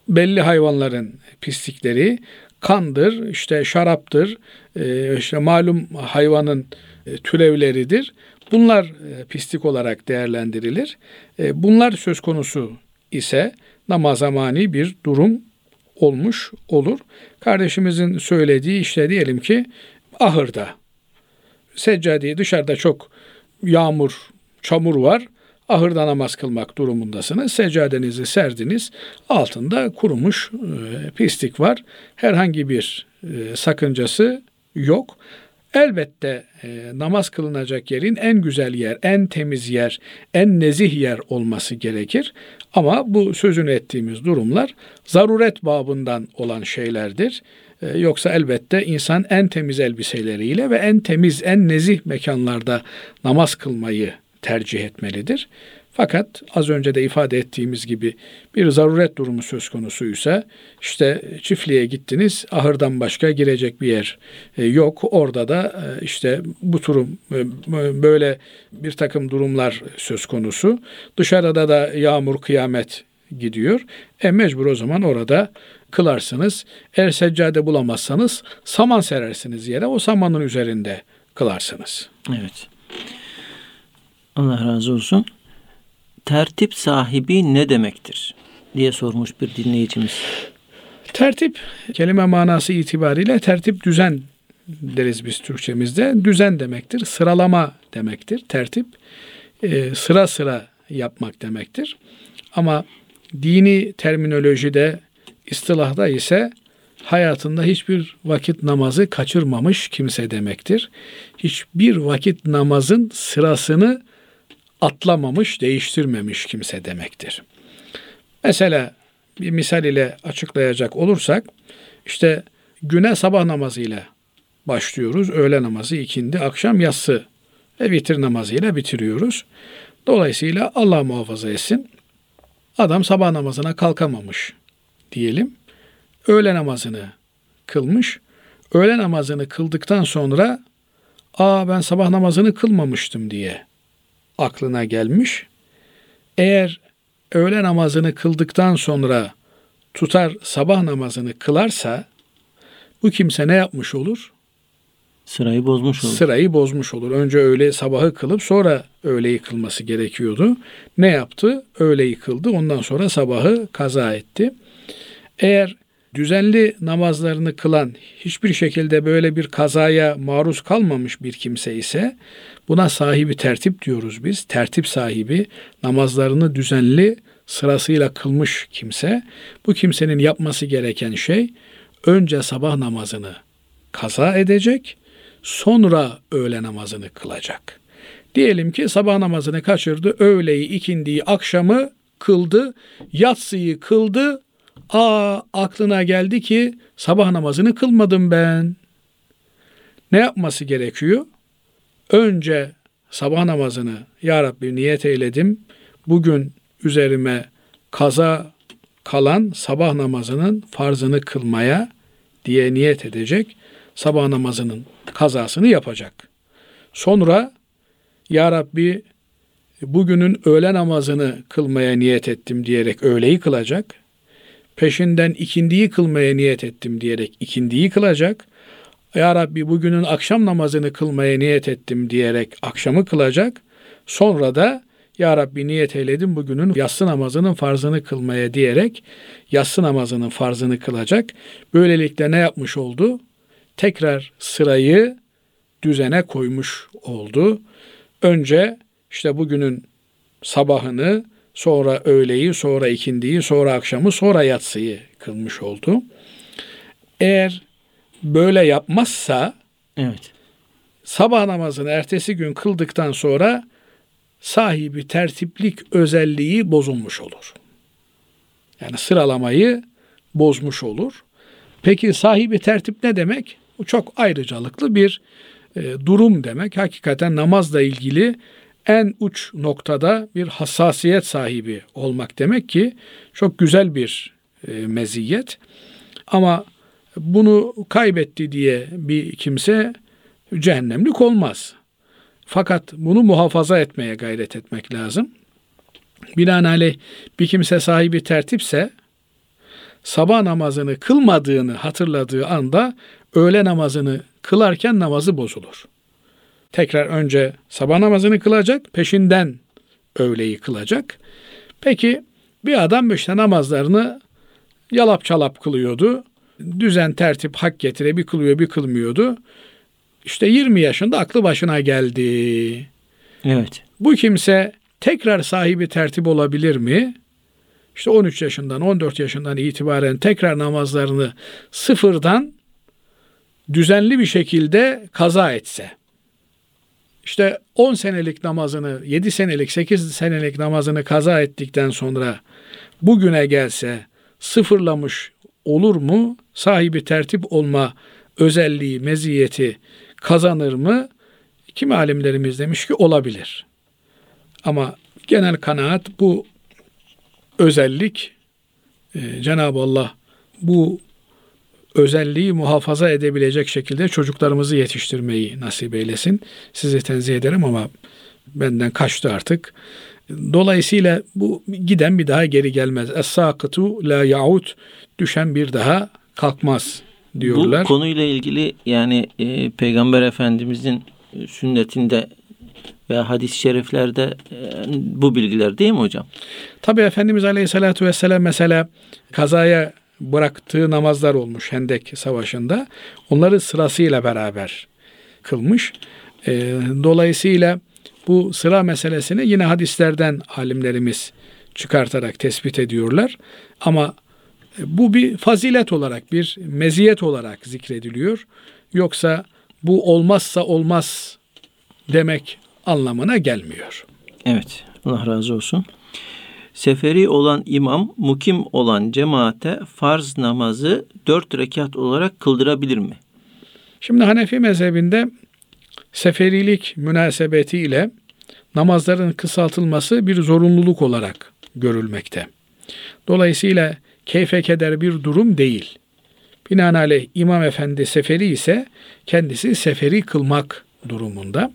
belli hayvanların pislikleri, kandır, işte şaraptır, e, işte malum hayvanın türevleridir. Bunlar pislik olarak değerlendirilir. Bunlar söz konusu ise namaza mani bir durum olmuş olur. Kardeşimizin söylediği işte diyelim ki ahırda seccadeyi dışarıda çok yağmur, çamur var. Ahırda namaz kılmak durumundasınız. Seccadenizi serdiniz. Altında kurumuş e, pislik var. Herhangi bir e, sakıncası yok. Elbette e, namaz kılınacak yerin en güzel yer, en temiz yer, en nezih yer olması gerekir. Ama bu sözünü ettiğimiz durumlar zaruret babından olan şeylerdir. E, yoksa elbette insan en temiz elbiseleriyle ve en temiz, en nezih mekanlarda namaz kılmayı tercih etmelidir. Fakat az önce de ifade ettiğimiz gibi bir zaruret durumu söz konusuysa işte çiftliğe gittiniz ahırdan başka girecek bir yer e, yok. Orada da e, işte bu durum e, böyle bir takım durumlar söz konusu. Dışarıda da yağmur kıyamet gidiyor. E mecbur o zaman orada kılarsınız. Eğer seccade bulamazsanız saman serersiniz yere o samanın üzerinde kılarsınız. Evet. Allah razı olsun tertip sahibi ne demektir diye sormuş bir dinleyicimiz. Tertip kelime manası itibariyle tertip düzen deriz biz Türkçemizde. Düzen demektir, sıralama demektir. Tertip e, sıra sıra yapmak demektir. Ama dini terminolojide, istilahda ise hayatında hiçbir vakit namazı kaçırmamış kimse demektir. Hiçbir vakit namazın sırasını atlamamış, değiştirmemiş kimse demektir. Mesela bir misal ile açıklayacak olursak işte güne sabah namazıyla başlıyoruz. Öğle namazı, ikindi, akşam yatsı ve vitir namazıyla bitiriyoruz. Dolayısıyla Allah muhafaza etsin. Adam sabah namazına kalkamamış diyelim. Öğle namazını kılmış. Öğle namazını kıldıktan sonra aa ben sabah namazını kılmamıştım diye aklına gelmiş. Eğer öğle namazını kıldıktan sonra tutar sabah namazını kılarsa bu kimse ne yapmış olur? Sırayı bozmuş olur. Sırayı bozmuş olur. Önce öğle sabahı kılıp sonra öğleyi kılması gerekiyordu. Ne yaptı? Öğleyi kıldı. Ondan sonra sabahı kaza etti. Eğer düzenli namazlarını kılan, hiçbir şekilde böyle bir kazaya maruz kalmamış bir kimse ise buna sahibi tertip diyoruz biz. Tertip sahibi namazlarını düzenli sırasıyla kılmış kimse. Bu kimsenin yapması gereken şey önce sabah namazını kaza edecek, sonra öğle namazını kılacak. Diyelim ki sabah namazını kaçırdı, öğleyi, ikindiyi, akşamı kıldı, yatsıyı kıldı. Aa aklına geldi ki sabah namazını kılmadım ben. Ne yapması gerekiyor? Önce sabah namazını Ya Rabbi niyet eyledim. Bugün üzerime kaza kalan sabah namazının farzını kılmaya diye niyet edecek. Sabah namazının kazasını yapacak. Sonra Ya Rabbi bugünün öğle namazını kılmaya niyet ettim diyerek öğleyi kılacak. Peşinden ikindiyi kılmaya niyet ettim diyerek ikindiyi kılacak. Ya Rabbi bugünün akşam namazını kılmaya niyet ettim diyerek akşamı kılacak. Sonra da Ya Rabbi niyet eyledim bugünün yatsı namazının farzını kılmaya diyerek yatsı namazının farzını kılacak. Böylelikle ne yapmış oldu? Tekrar sırayı düzene koymuş oldu. Önce işte bugünün sabahını, sonra öğleyi, sonra ikindiyi, sonra akşamı, sonra yatsıyı kılmış oldu. Eğer böyle yapmazsa Evet. sabah namazını ertesi gün kıldıktan sonra sahibi tertiplik özelliği bozulmuş olur. Yani sıralamayı bozmuş olur. Peki sahibi tertip ne demek? Bu çok ayrıcalıklı bir e, durum demek. Hakikaten namazla ilgili en uç noktada bir hassasiyet sahibi olmak demek ki çok güzel bir e, meziyet. Ama bunu kaybetti diye bir kimse cehennemlik olmaz. Fakat bunu muhafaza etmeye gayret etmek lazım. Binaenaleyh bir kimse sahibi tertipse sabah namazını kılmadığını hatırladığı anda öğle namazını kılarken namazı bozulur. Tekrar önce sabah namazını kılacak, peşinden öğleyi kılacak. Peki bir adam işte namazlarını yalap çalap kılıyordu. Düzen, tertip, hak getire bir kılıyor bir kılmıyordu. İşte 20 yaşında aklı başına geldi. Evet. Bu kimse tekrar sahibi tertip olabilir mi? İşte 13 yaşından 14 yaşından itibaren tekrar namazlarını sıfırdan düzenli bir şekilde kaza etse. İşte 10 senelik namazını, 7 senelik, 8 senelik namazını kaza ettikten sonra bugüne gelse sıfırlamış olur mu? Sahibi tertip olma özelliği, meziyeti kazanır mı? Kim alimlerimiz demiş ki olabilir. Ama genel kanaat bu özellik e, Cenab-ı Allah bu özelliği muhafaza edebilecek şekilde çocuklarımızı yetiştirmeyi nasip eylesin. Sizi tenzih ederim ama benden kaçtı artık. Dolayısıyla bu giden bir daha geri gelmez. Es-sakıtu la yaud düşen bir daha kalkmaz diyorlar. Bu konuyla ilgili yani e, Peygamber Efendimizin sünnetinde veya hadis-i şeriflerde e, bu bilgiler değil mi hocam? Tabi Efendimiz Aleyhisselatü Vesselam mesela kazaya bıraktığı namazlar olmuş Hendek Savaşı'nda. Onları sırasıyla beraber kılmış. E, dolayısıyla bu sıra meselesini yine hadislerden alimlerimiz çıkartarak tespit ediyorlar. Ama bu bir fazilet olarak, bir meziyet olarak zikrediliyor. Yoksa bu olmazsa olmaz demek anlamına gelmiyor. Evet. Allah razı olsun. Seferi olan imam, mukim olan cemaate farz namazı dört rekat olarak kıldırabilir mi? Şimdi Hanefi mezhebinde seferilik münasebetiyle namazların kısaltılması bir zorunluluk olarak görülmekte. Dolayısıyla keyfe keder bir durum değil. Binaenaleyh imam efendi seferi ise kendisi seferi kılmak durumunda.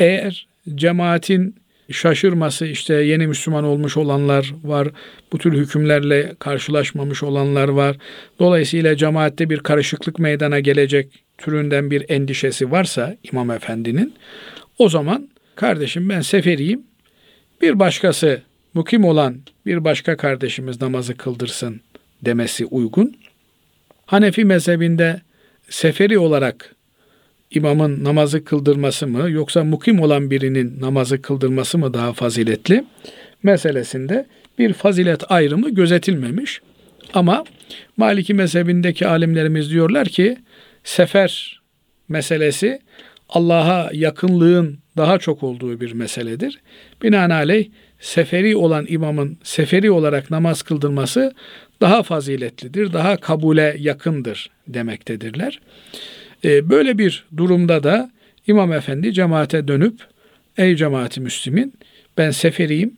Eğer cemaatin şaşırması işte yeni Müslüman olmuş olanlar var. Bu tür hükümlerle karşılaşmamış olanlar var. Dolayısıyla cemaatte bir karışıklık meydana gelecek türünden bir endişesi varsa İmam Efendi'nin o zaman kardeşim ben seferiyim. Bir başkası mukim olan bir başka kardeşimiz namazı kıldırsın demesi uygun. Hanefi mezhebinde seferi olarak imamın namazı kıldırması mı yoksa mukim olan birinin namazı kıldırması mı daha faziletli meselesinde bir fazilet ayrımı gözetilmemiş. Ama Maliki mezhebindeki alimlerimiz diyorlar ki sefer meselesi Allah'a yakınlığın daha çok olduğu bir meseledir. Binaenaleyh seferi olan imamın seferi olarak namaz kıldırması daha faziletlidir, daha kabule yakındır demektedirler. Ee, böyle bir durumda da İmam Efendi cemaate dönüp ey cemaati Müslümin ben seferiyim,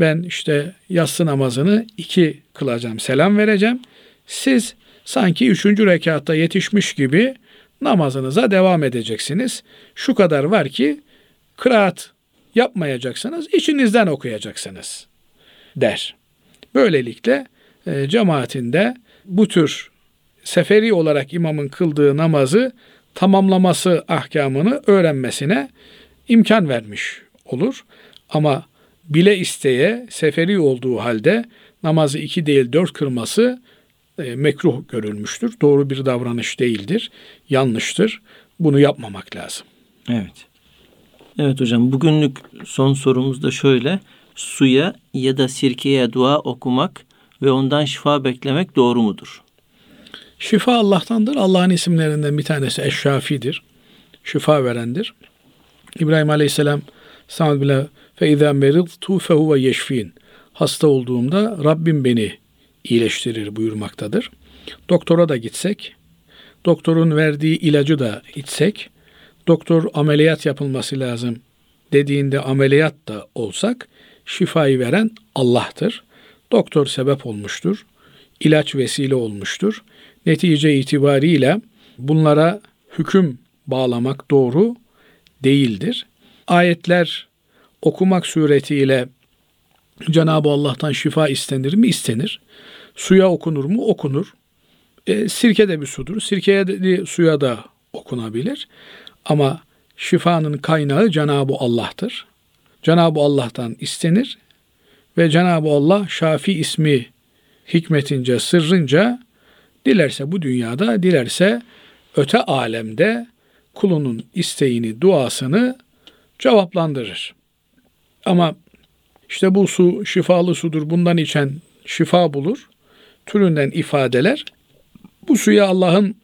ben işte yatsı namazını iki kılacağım, selam vereceğim. Siz sanki üçüncü rekatta yetişmiş gibi namazınıza devam edeceksiniz. Şu kadar var ki kıraat yapmayacaksınız, içinizden okuyacaksınız der. Böylelikle e, cemaatinde bu tür seferi olarak imamın kıldığı namazı tamamlaması ahkamını öğrenmesine imkan vermiş olur. Ama bile isteye seferi olduğu halde namazı iki değil dört kırması e, mekruh görülmüştür. Doğru bir davranış değildir. Yanlıştır. Bunu yapmamak lazım. Evet. Evet hocam bugünlük son sorumuz da şöyle. Suya ya da sirkeye dua okumak ve ondan şifa beklemek doğru mudur? Şifa Allah'tandır. Allah'ın isimlerinden bir tanesi Eşşafi'dir. Şifa verendir. İbrahim Aleyhisselam Sa'd bile fe izâ meridtu fehuve yeşfin. Hasta olduğumda Rabbim beni iyileştirir buyurmaktadır. Doktora da gitsek, doktorun verdiği ilacı da içsek, doktor ameliyat yapılması lazım dediğinde ameliyat da olsak, şifayı veren Allah'tır. Doktor sebep olmuştur. ilaç vesile olmuştur. Netice itibariyle bunlara hüküm bağlamak doğru değildir. Ayetler okumak suretiyle Cenab-ı Allah'tan şifa istenir mi? İstenir. Suya okunur mu? Okunur. E, sirke de bir sudur. Sirkeye de suya da okunabilir. Ama şifanın kaynağı Cenab-ı Allah'tır. Cenab-ı Allah'tan istenir ve Cenab-ı Allah Şafi ismi hikmetince, sırrınca dilerse bu dünyada, dilerse öte alemde kulunun isteğini, duasını cevaplandırır. Ama işte bu su şifalı sudur, bundan içen şifa bulur. Türünden ifadeler. Bu suya Allah'ın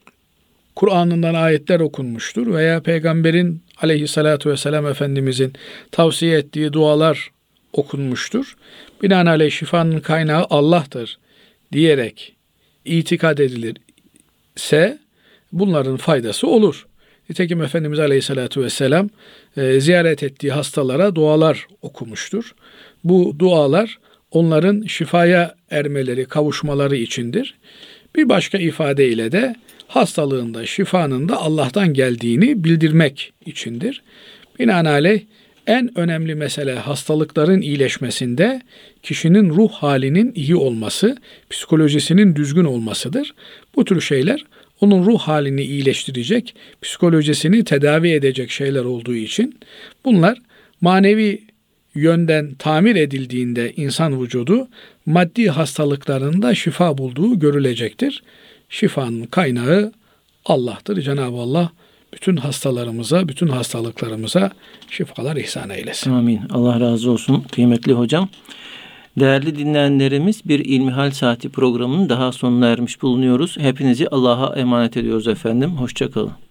Kur'an'ından ayetler okunmuştur veya peygamberin aleyhissalatu vesselam Efendimizin tavsiye ettiği dualar okunmuştur. Binaenaleyh şifanın kaynağı Allah'tır diyerek itikad edilirse bunların faydası olur. Nitekim Efendimiz Aleyhisselatü Vesselam e, ziyaret ettiği hastalara dualar okumuştur. Bu dualar onların şifaya ermeleri, kavuşmaları içindir. Bir başka ifadeyle de hastalığında, şifanın da Allah'tan geldiğini bildirmek içindir. Binaenaleyh en önemli mesele hastalıkların iyileşmesinde kişinin ruh halinin iyi olması, psikolojisinin düzgün olmasıdır. Bu tür şeyler onun ruh halini iyileştirecek, psikolojisini tedavi edecek şeyler olduğu için bunlar manevi yönden tamir edildiğinde insan vücudu maddi hastalıklarında şifa bulduğu görülecektir. Şifanın kaynağı Allah'tır. Cenab-ı Allah bütün hastalarımıza, bütün hastalıklarımıza şifalar ihsan eylesin. Amin. Allah razı olsun kıymetli hocam. Değerli dinleyenlerimiz bir İlmihal Saati programının daha sonuna ermiş bulunuyoruz. Hepinizi Allah'a emanet ediyoruz efendim. Hoşçakalın.